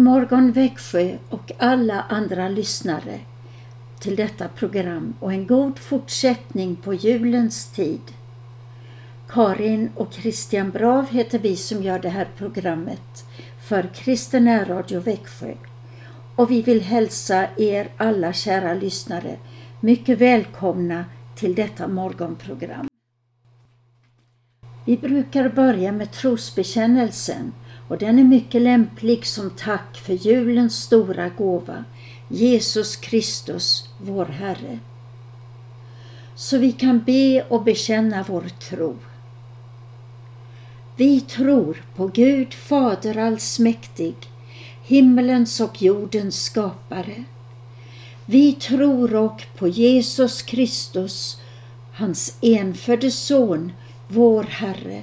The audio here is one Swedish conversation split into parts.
Morgon Växjö och alla andra lyssnare till detta program och en god fortsättning på julens tid. Karin och Christian Brav heter vi som gör det här programmet för Kristen Radio Växjö. Och vi vill hälsa er alla kära lyssnare mycket välkomna till detta morgonprogram. Vi brukar börja med trosbekännelsen och den är mycket lämplig som tack för julens stora gåva, Jesus Kristus, vår Herre. Så vi kan be och bekänna vår tro. Vi tror på Gud Fader allsmäktig, himmelens och jordens skapare. Vi tror och på Jesus Kristus, hans enfödde Son, vår Herre,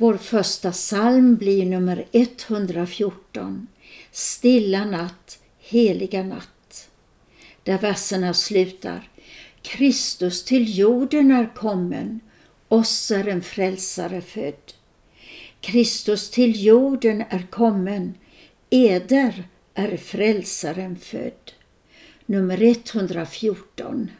Vår första psalm blir nummer 114, Stilla natt, heliga natt, där verserna slutar Kristus till jorden är kommen, oss är en frälsare född. Kristus till jorden är kommen, eder är frälsaren född. Nummer 114.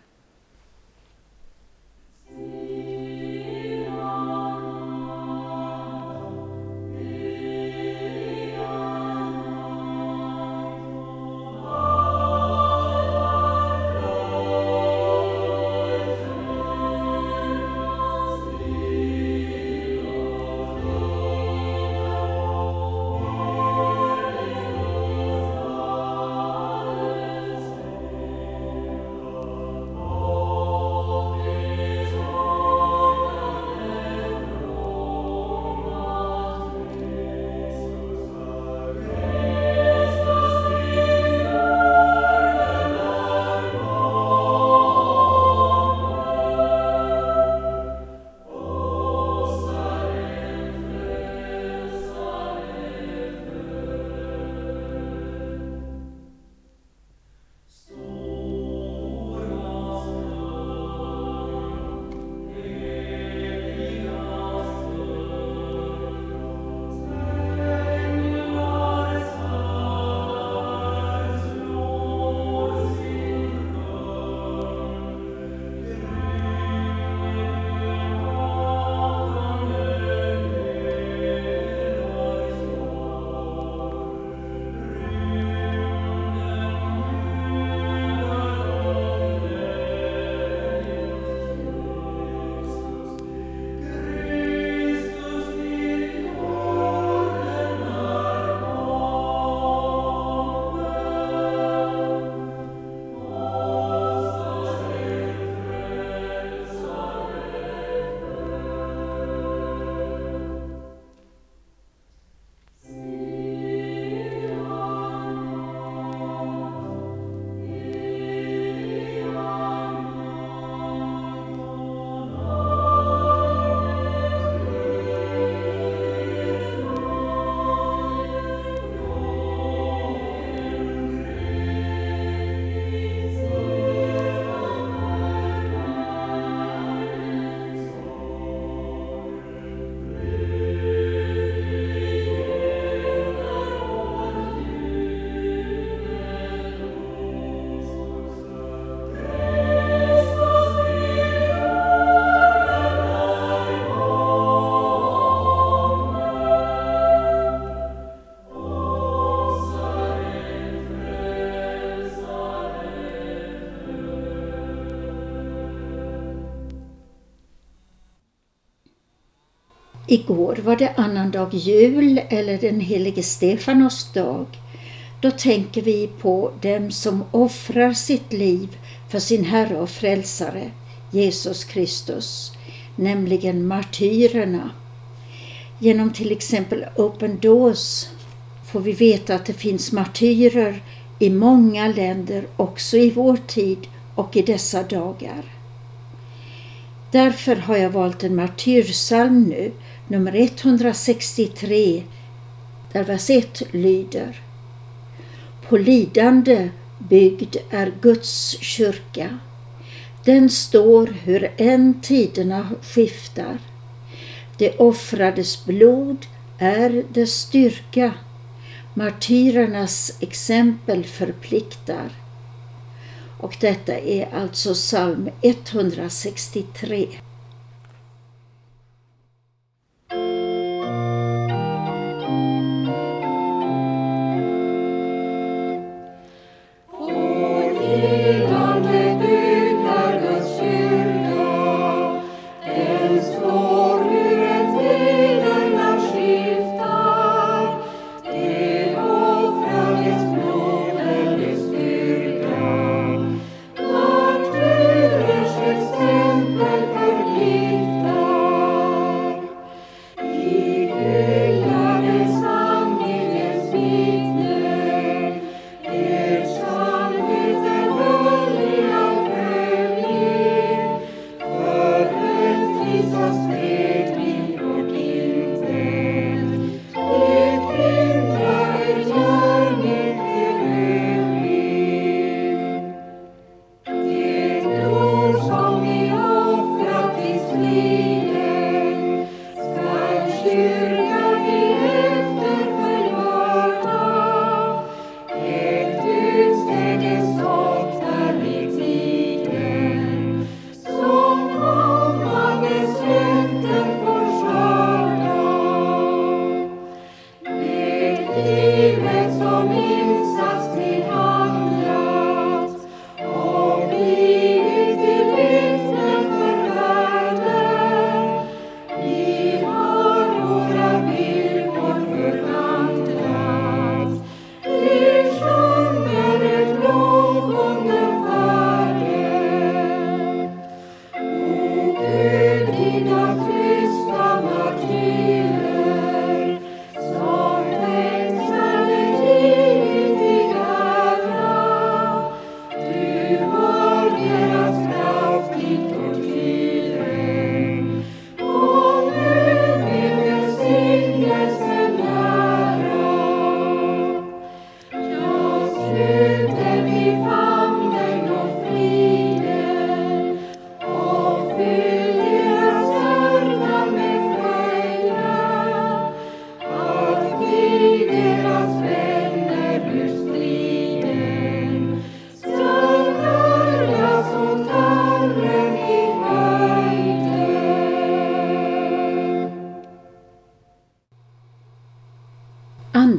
Igår var det annandag jul eller den helige Stefanos dag. Då tänker vi på dem som offrar sitt liv för sin Herre och Frälsare, Jesus Kristus, nämligen martyrerna. Genom till exempel Open Doors får vi veta att det finns martyrer i många länder, också i vår tid och i dessa dagar. Därför har jag valt en martyrsalm nu, nummer 163, där vers 1 lyder På lidande byggd är Guds kyrka. Den står hur än tiderna skiftar. Det offrades blod är dess styrka. Martyrernas exempel förpliktar. Och detta är alltså psalm 163.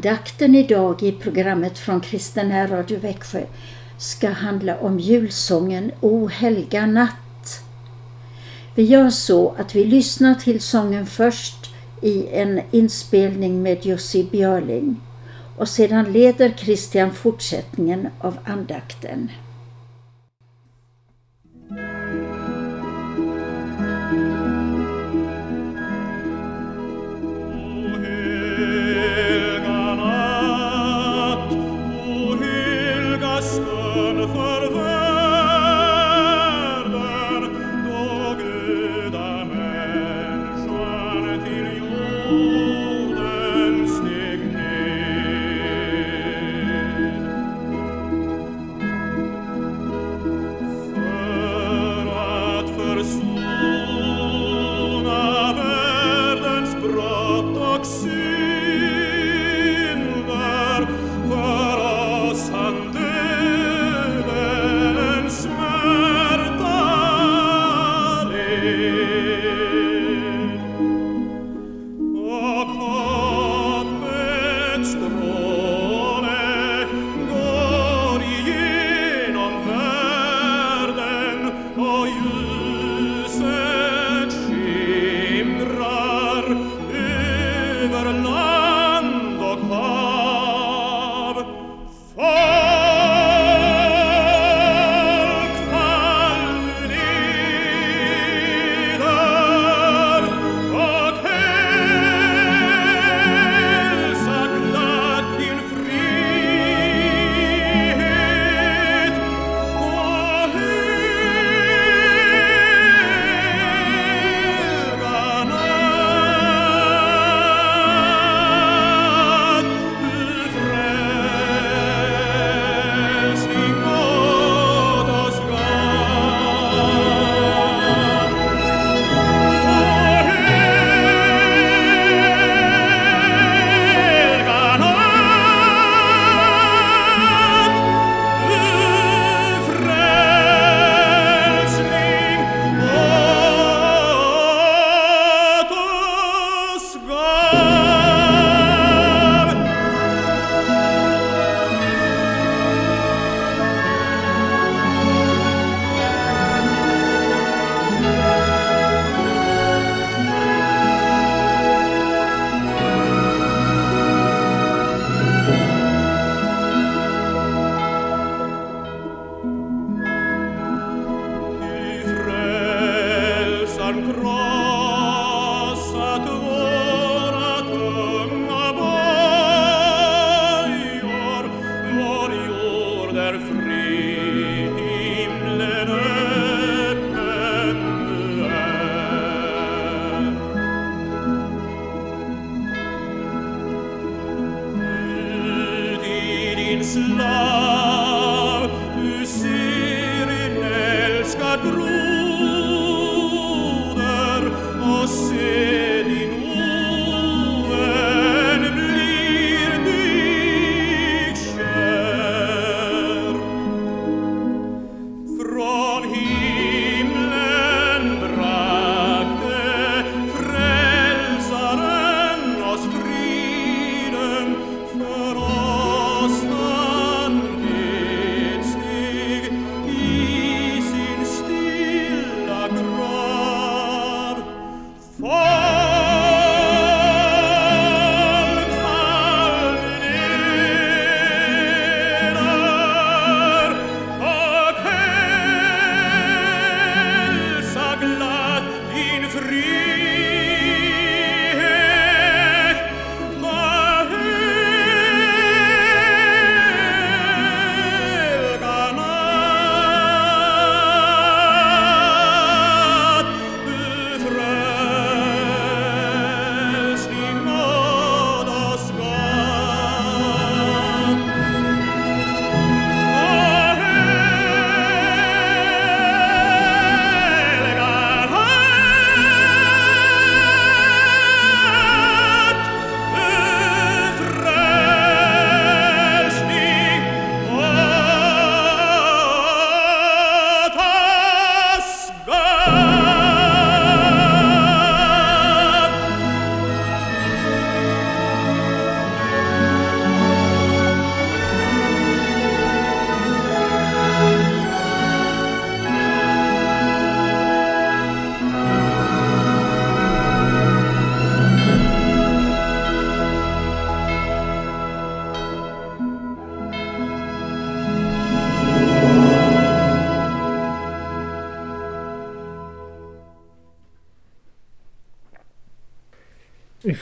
Andakten idag i programmet från Kristen Radio Växjö ska handla om julsången O helga natt. Vi gör så att vi lyssnar till sången först i en inspelning med Jussi Björling och sedan leder Christian fortsättningen av andakten.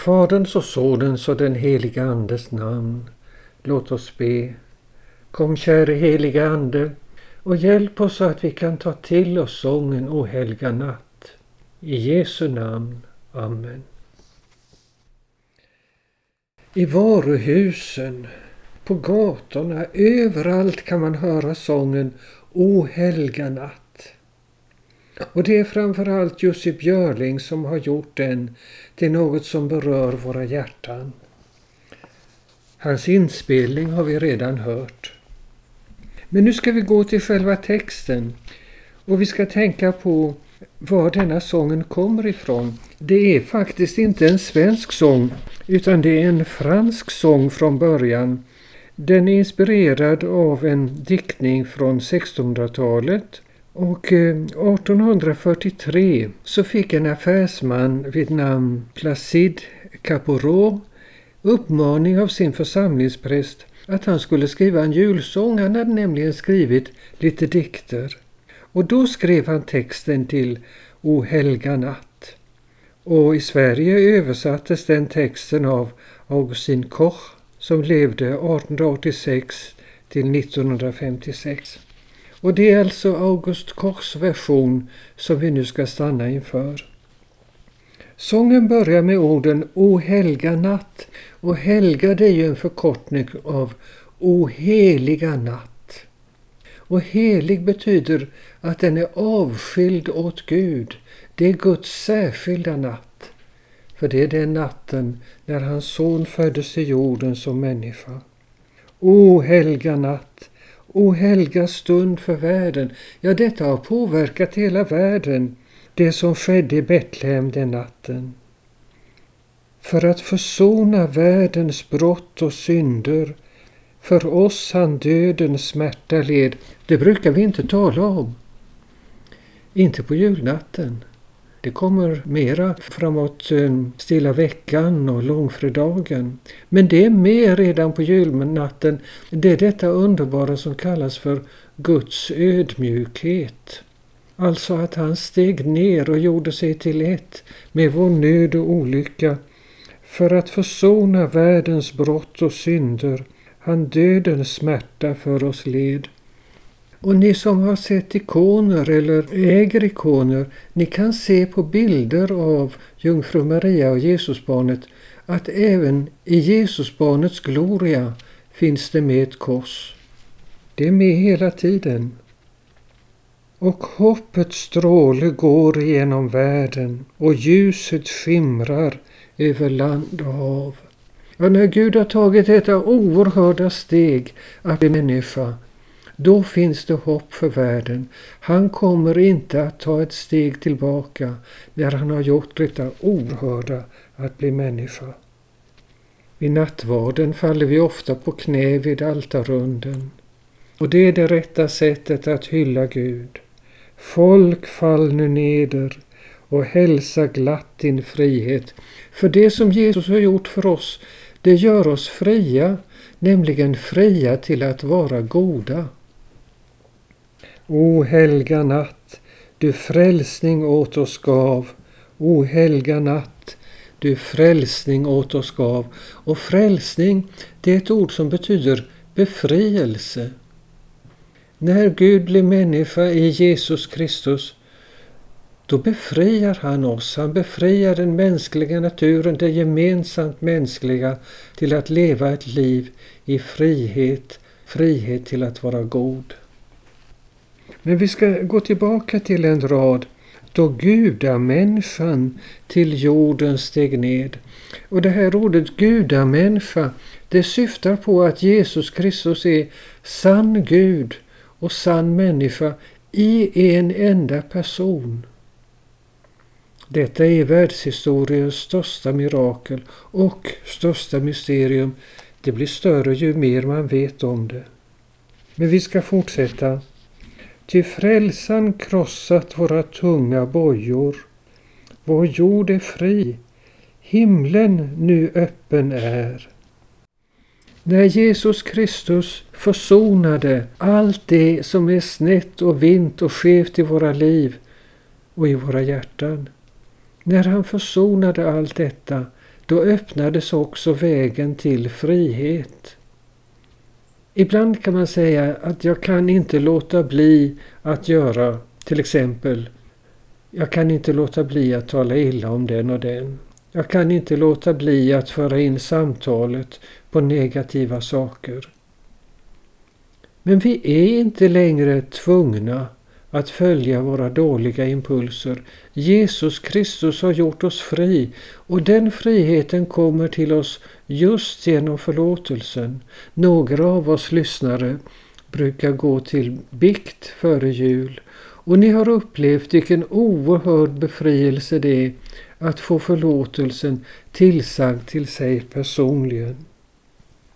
Faderns och Sonens och den heliga Andes namn. Låt oss be. Kom käre heliga Ande och hjälp oss så att vi kan ta till oss sången O helga natt. I Jesu namn. Amen. I varuhusen, på gatorna, överallt kan man höra sången O helga natt. Och det är framförallt Jussi Björling som har gjort den till något som berör våra hjärtan. Hans inspelning har vi redan hört. Men nu ska vi gå till själva texten och vi ska tänka på var denna sången kommer ifrån. Det är faktiskt inte en svensk sång utan det är en fransk sång från början. Den är inspirerad av en diktning från 1600-talet och eh, 1843 så fick en affärsman vid namn Placide Caporot uppmaning av sin församlingspräst att han skulle skriva en julsång. Han hade nämligen skrivit lite dikter. Och då skrev han texten till O helga natt. Och i Sverige översattes den texten av Augustin Koch som levde 1886 till 1956. Och det är alltså August Kochs version som vi nu ska stanna inför. Sången börjar med orden O helga natt och helga det är ju en förkortning av O heliga natt. Och helig betyder att den är avskild åt Gud. Det är Guds särskilda natt. För det är den natten när hans son föddes till jorden som människa. O helga natt, o helga stund för världen. Ja, detta har påverkat hela världen, det som skedde i Betlehem den natten. För att försona världens brott och synder, för oss han dödens smärta led. Det brukar vi inte tala om. Inte på julnatten. Det kommer mera framåt eh, stilla veckan och långfredagen. Men det är med redan på julnatten. Det är detta underbara som kallas för Guds ödmjukhet. Alltså att han steg ner och gjorde sig till ett med vår nöd och olycka för att försona världens brott och synder. Han dödens smärta för oss led. Och ni som har sett ikoner eller äger ikoner, ni kan se på bilder av Jungfru Maria och Jesusbarnet att även i Jesusbarnets gloria finns det med ett kors. Det är med hela tiden. Och hoppets stråle går genom världen och ljuset skimrar över land och hav. Och när Gud har tagit detta oerhörda steg att bli människa då finns det hopp för världen. Han kommer inte att ta ett steg tillbaka när han har gjort detta oerhörda att bli människa. Vid nattvarden faller vi ofta på knä vid altarrunden. Och det är det rätta sättet att hylla Gud. Folk fall nu neder och hälsa glatt din frihet. För det som Jesus har gjort för oss, det gör oss fria, nämligen fria till att vara goda. O helga natt, du frälsning åt oss gav. O helga natt, du frälsning åt oss gav. Och frälsning, det är ett ord som betyder befrielse. När Gud blir människa i Jesus Kristus, då befriar han oss. Han befriar den mänskliga naturen, det gemensamt mänskliga, till att leva ett liv i frihet, frihet till att vara god. Men vi ska gå tillbaka till en rad då gudamänniskan till jorden steg ned. Och det här ordet gudamänniska, det syftar på att Jesus Kristus är sann Gud och sann människa i en enda person. Detta är världshistoriens största mirakel och största mysterium. Det blir större ju mer man vet om det. Men vi ska fortsätta Ty frälsan krossat våra tunga bojor. Vår jord är fri, himlen nu öppen är. När Jesus Kristus försonade allt det som är snett och vint och skevt i våra liv och i våra hjärtan. När han försonade allt detta, då öppnades också vägen till frihet. Ibland kan man säga att jag kan inte låta bli att göra till exempel jag kan inte låta bli att tala illa om den och den. Jag kan inte låta bli att föra in samtalet på negativa saker. Men vi är inte längre tvungna att följa våra dåliga impulser. Jesus Kristus har gjort oss fri och den friheten kommer till oss just genom förlåtelsen. Några av oss lyssnare brukar gå till bikt före jul och ni har upplevt vilken oerhörd befrielse det är att få förlåtelsen tillsagd till sig personligen.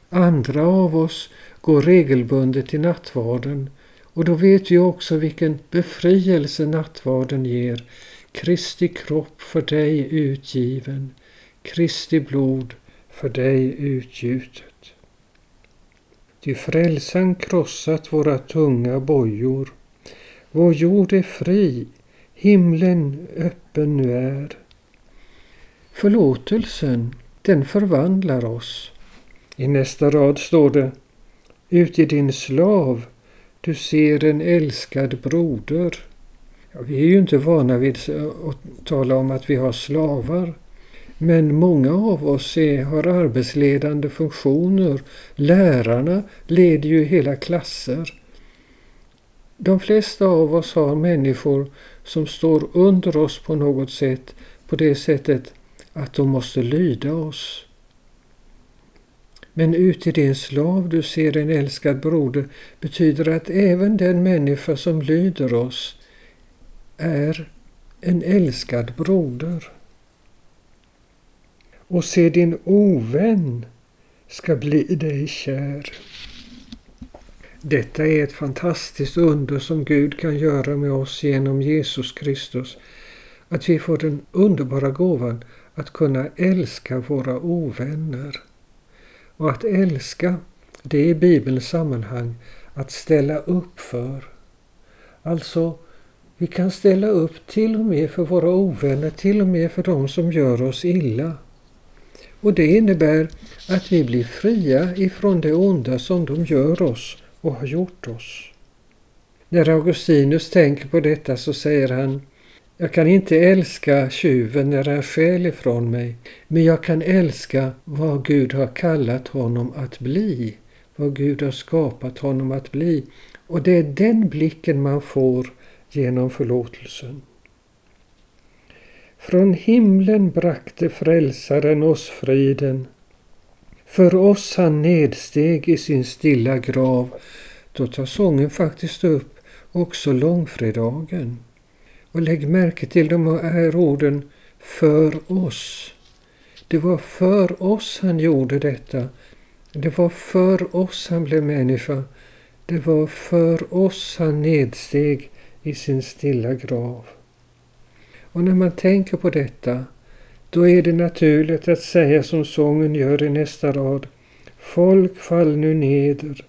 Andra av oss går regelbundet till nattvarden och då vet vi också vilken befrielse nattvarden ger. Kristi kropp för dig utgiven. Kristi blod för dig utgjutet. Ty frälsan krossat våra tunga bojor. Vår jord är fri, himlen öppen nu är. Förlåtelsen, den förvandlar oss. I nästa rad står det Ut i din slav, du ser en älskad broder. Ja, vi är ju inte vana vid att tala om att vi har slavar. Men många av oss är, har arbetsledande funktioner. Lärarna leder ju hela klasser. De flesta av oss har människor som står under oss på något sätt, på det sättet att de måste lyda oss. Men ut i din slav du ser en älskad broder betyder att även den människa som lyder oss är en älskad broder. Och se din ovän ska bli dig kär. Detta är ett fantastiskt under som Gud kan göra med oss genom Jesus Kristus. Att vi får den underbara gåvan att kunna älska våra ovänner. Och att älska, det är i Bibelns sammanhang att ställa upp för. Alltså, vi kan ställa upp till och med för våra ovänner, till och med för de som gör oss illa. Och det innebär att vi blir fria ifrån det onda som de gör oss och har gjort oss. När Augustinus tänker på detta så säger han jag kan inte älska tjuven när han stjäl ifrån mig, men jag kan älska vad Gud har kallat honom att bli, vad Gud har skapat honom att bli. Och det är den blicken man får genom förlåtelsen. Från himlen brakte frälsaren oss friden. För oss han nedsteg i sin stilla grav. Då tar sången faktiskt upp också långfredagen. Och lägg märke till de här orden för oss. Det var för oss han gjorde detta. Det var för oss han blev människa. Det var för oss han nedsteg i sin stilla grav. Och när man tänker på detta, då är det naturligt att säga som sången gör i nästa rad. Folk fall nu neder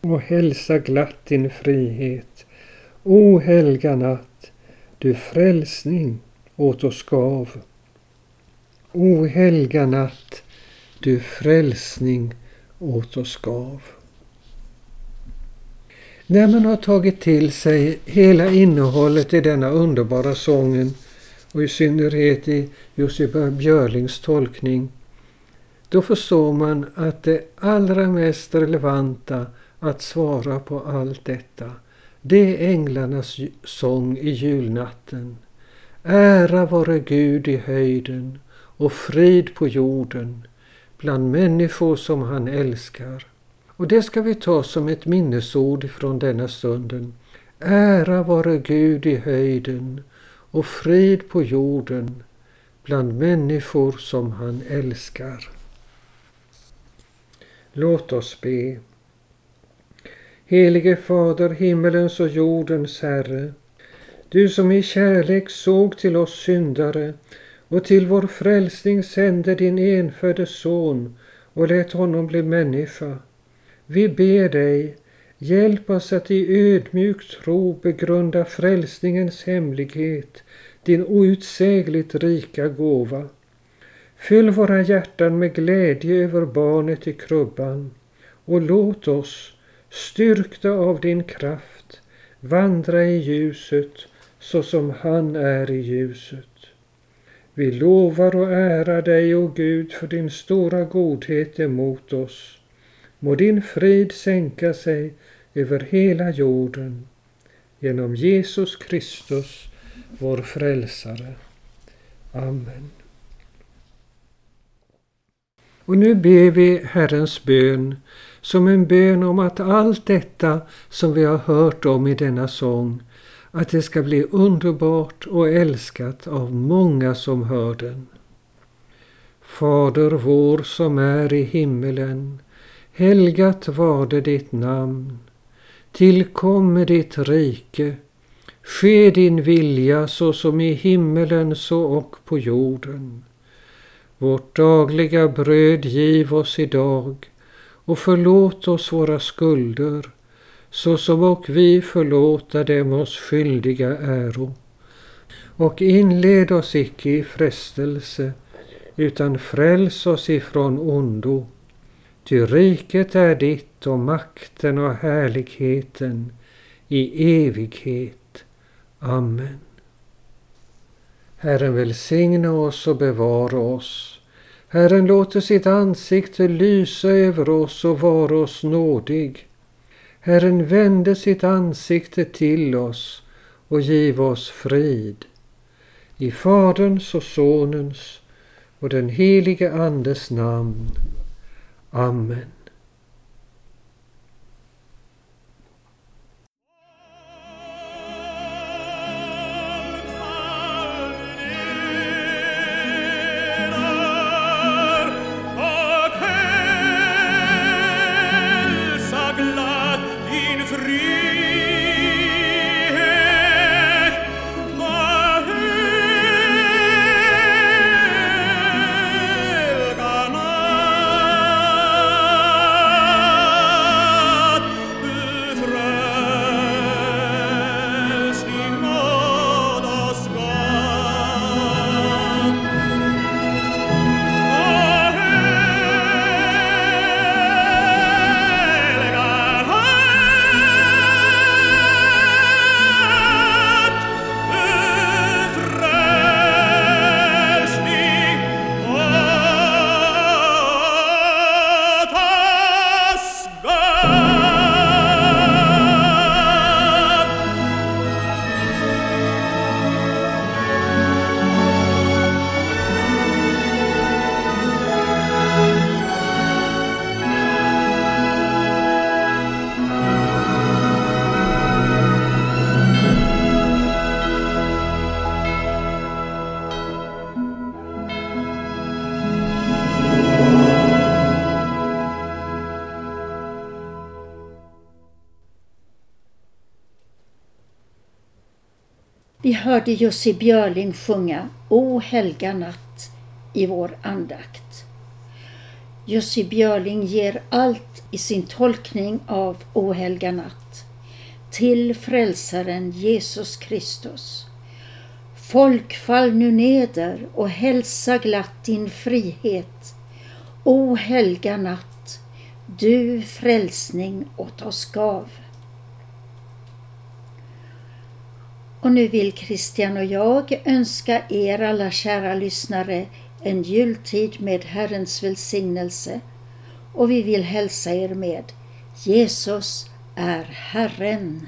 och hälsa glatt din frihet. O helga natt, du frälsning åt oss gav. O helga natt, du frälsning åt oss gav. När man har tagit till sig hela innehållet i denna underbara sången och i synnerhet i Jussi Björlings tolkning, då förstår man att det allra mest relevanta att svara på allt detta det är änglarnas sång i julnatten. Ära vare Gud i höjden och frid på jorden bland människor som han älskar. Och det ska vi ta som ett minnesord från denna stunden. Ära vare Gud i höjden och frid på jorden bland människor som han älskar. Låt oss be. Helige Fader, himmelens och jordens Herre, du som i kärlek såg till oss syndare och till vår frälsning sände din enfödde son och lät honom bli människa. Vi ber dig, hjälp oss att i ödmjuk tro begrunda frälsningens hemlighet, din outsägligt rika gåva. Fyll våra hjärtan med glädje över barnet i krubban och låt oss styrkta av din kraft, vandra i ljuset så som han är i ljuset. Vi lovar och ärar dig, o Gud, för din stora godhet emot oss. Må din frid sänka sig över hela jorden genom Jesus Kristus, vår frälsare. Amen. Och nu ber vi Herrens bön som en bön om att allt detta som vi har hört om i denna sång, att det ska bli underbart och älskat av många som hör den. Fader vår som är i himmelen. Helgat varde ditt namn. Tillkomme ditt rike. Ske din vilja så som i himmelen så och på jorden. Vårt dagliga bröd giv oss idag och förlåt oss våra skulder såsom och vi förlåta dem oss skyldiga äro. Och inled oss icke i frestelse utan fräls oss ifrån ondo. Ty riket är ditt och makten och härligheten i evighet. Amen. Herren välsigne oss och bevara oss. Herren låter sitt ansikte lysa över oss och vara oss nådig. Herren vände sitt ansikte till oss och giv oss frid. I Faderns och Sonens och den helige Andes namn. Amen. Vi hörde Jussi Björling sjunga O helga natt i vår andakt. Jussi Björling ger allt i sin tolkning av O helga natt till frälsaren Jesus Kristus. Folk fall nu neder och hälsa glatt din frihet. O helga natt, du frälsning åt oss gav. Och nu vill Christian och jag önska er alla kära lyssnare en jultid med Herrens välsignelse och vi vill hälsa er med Jesus är Herren.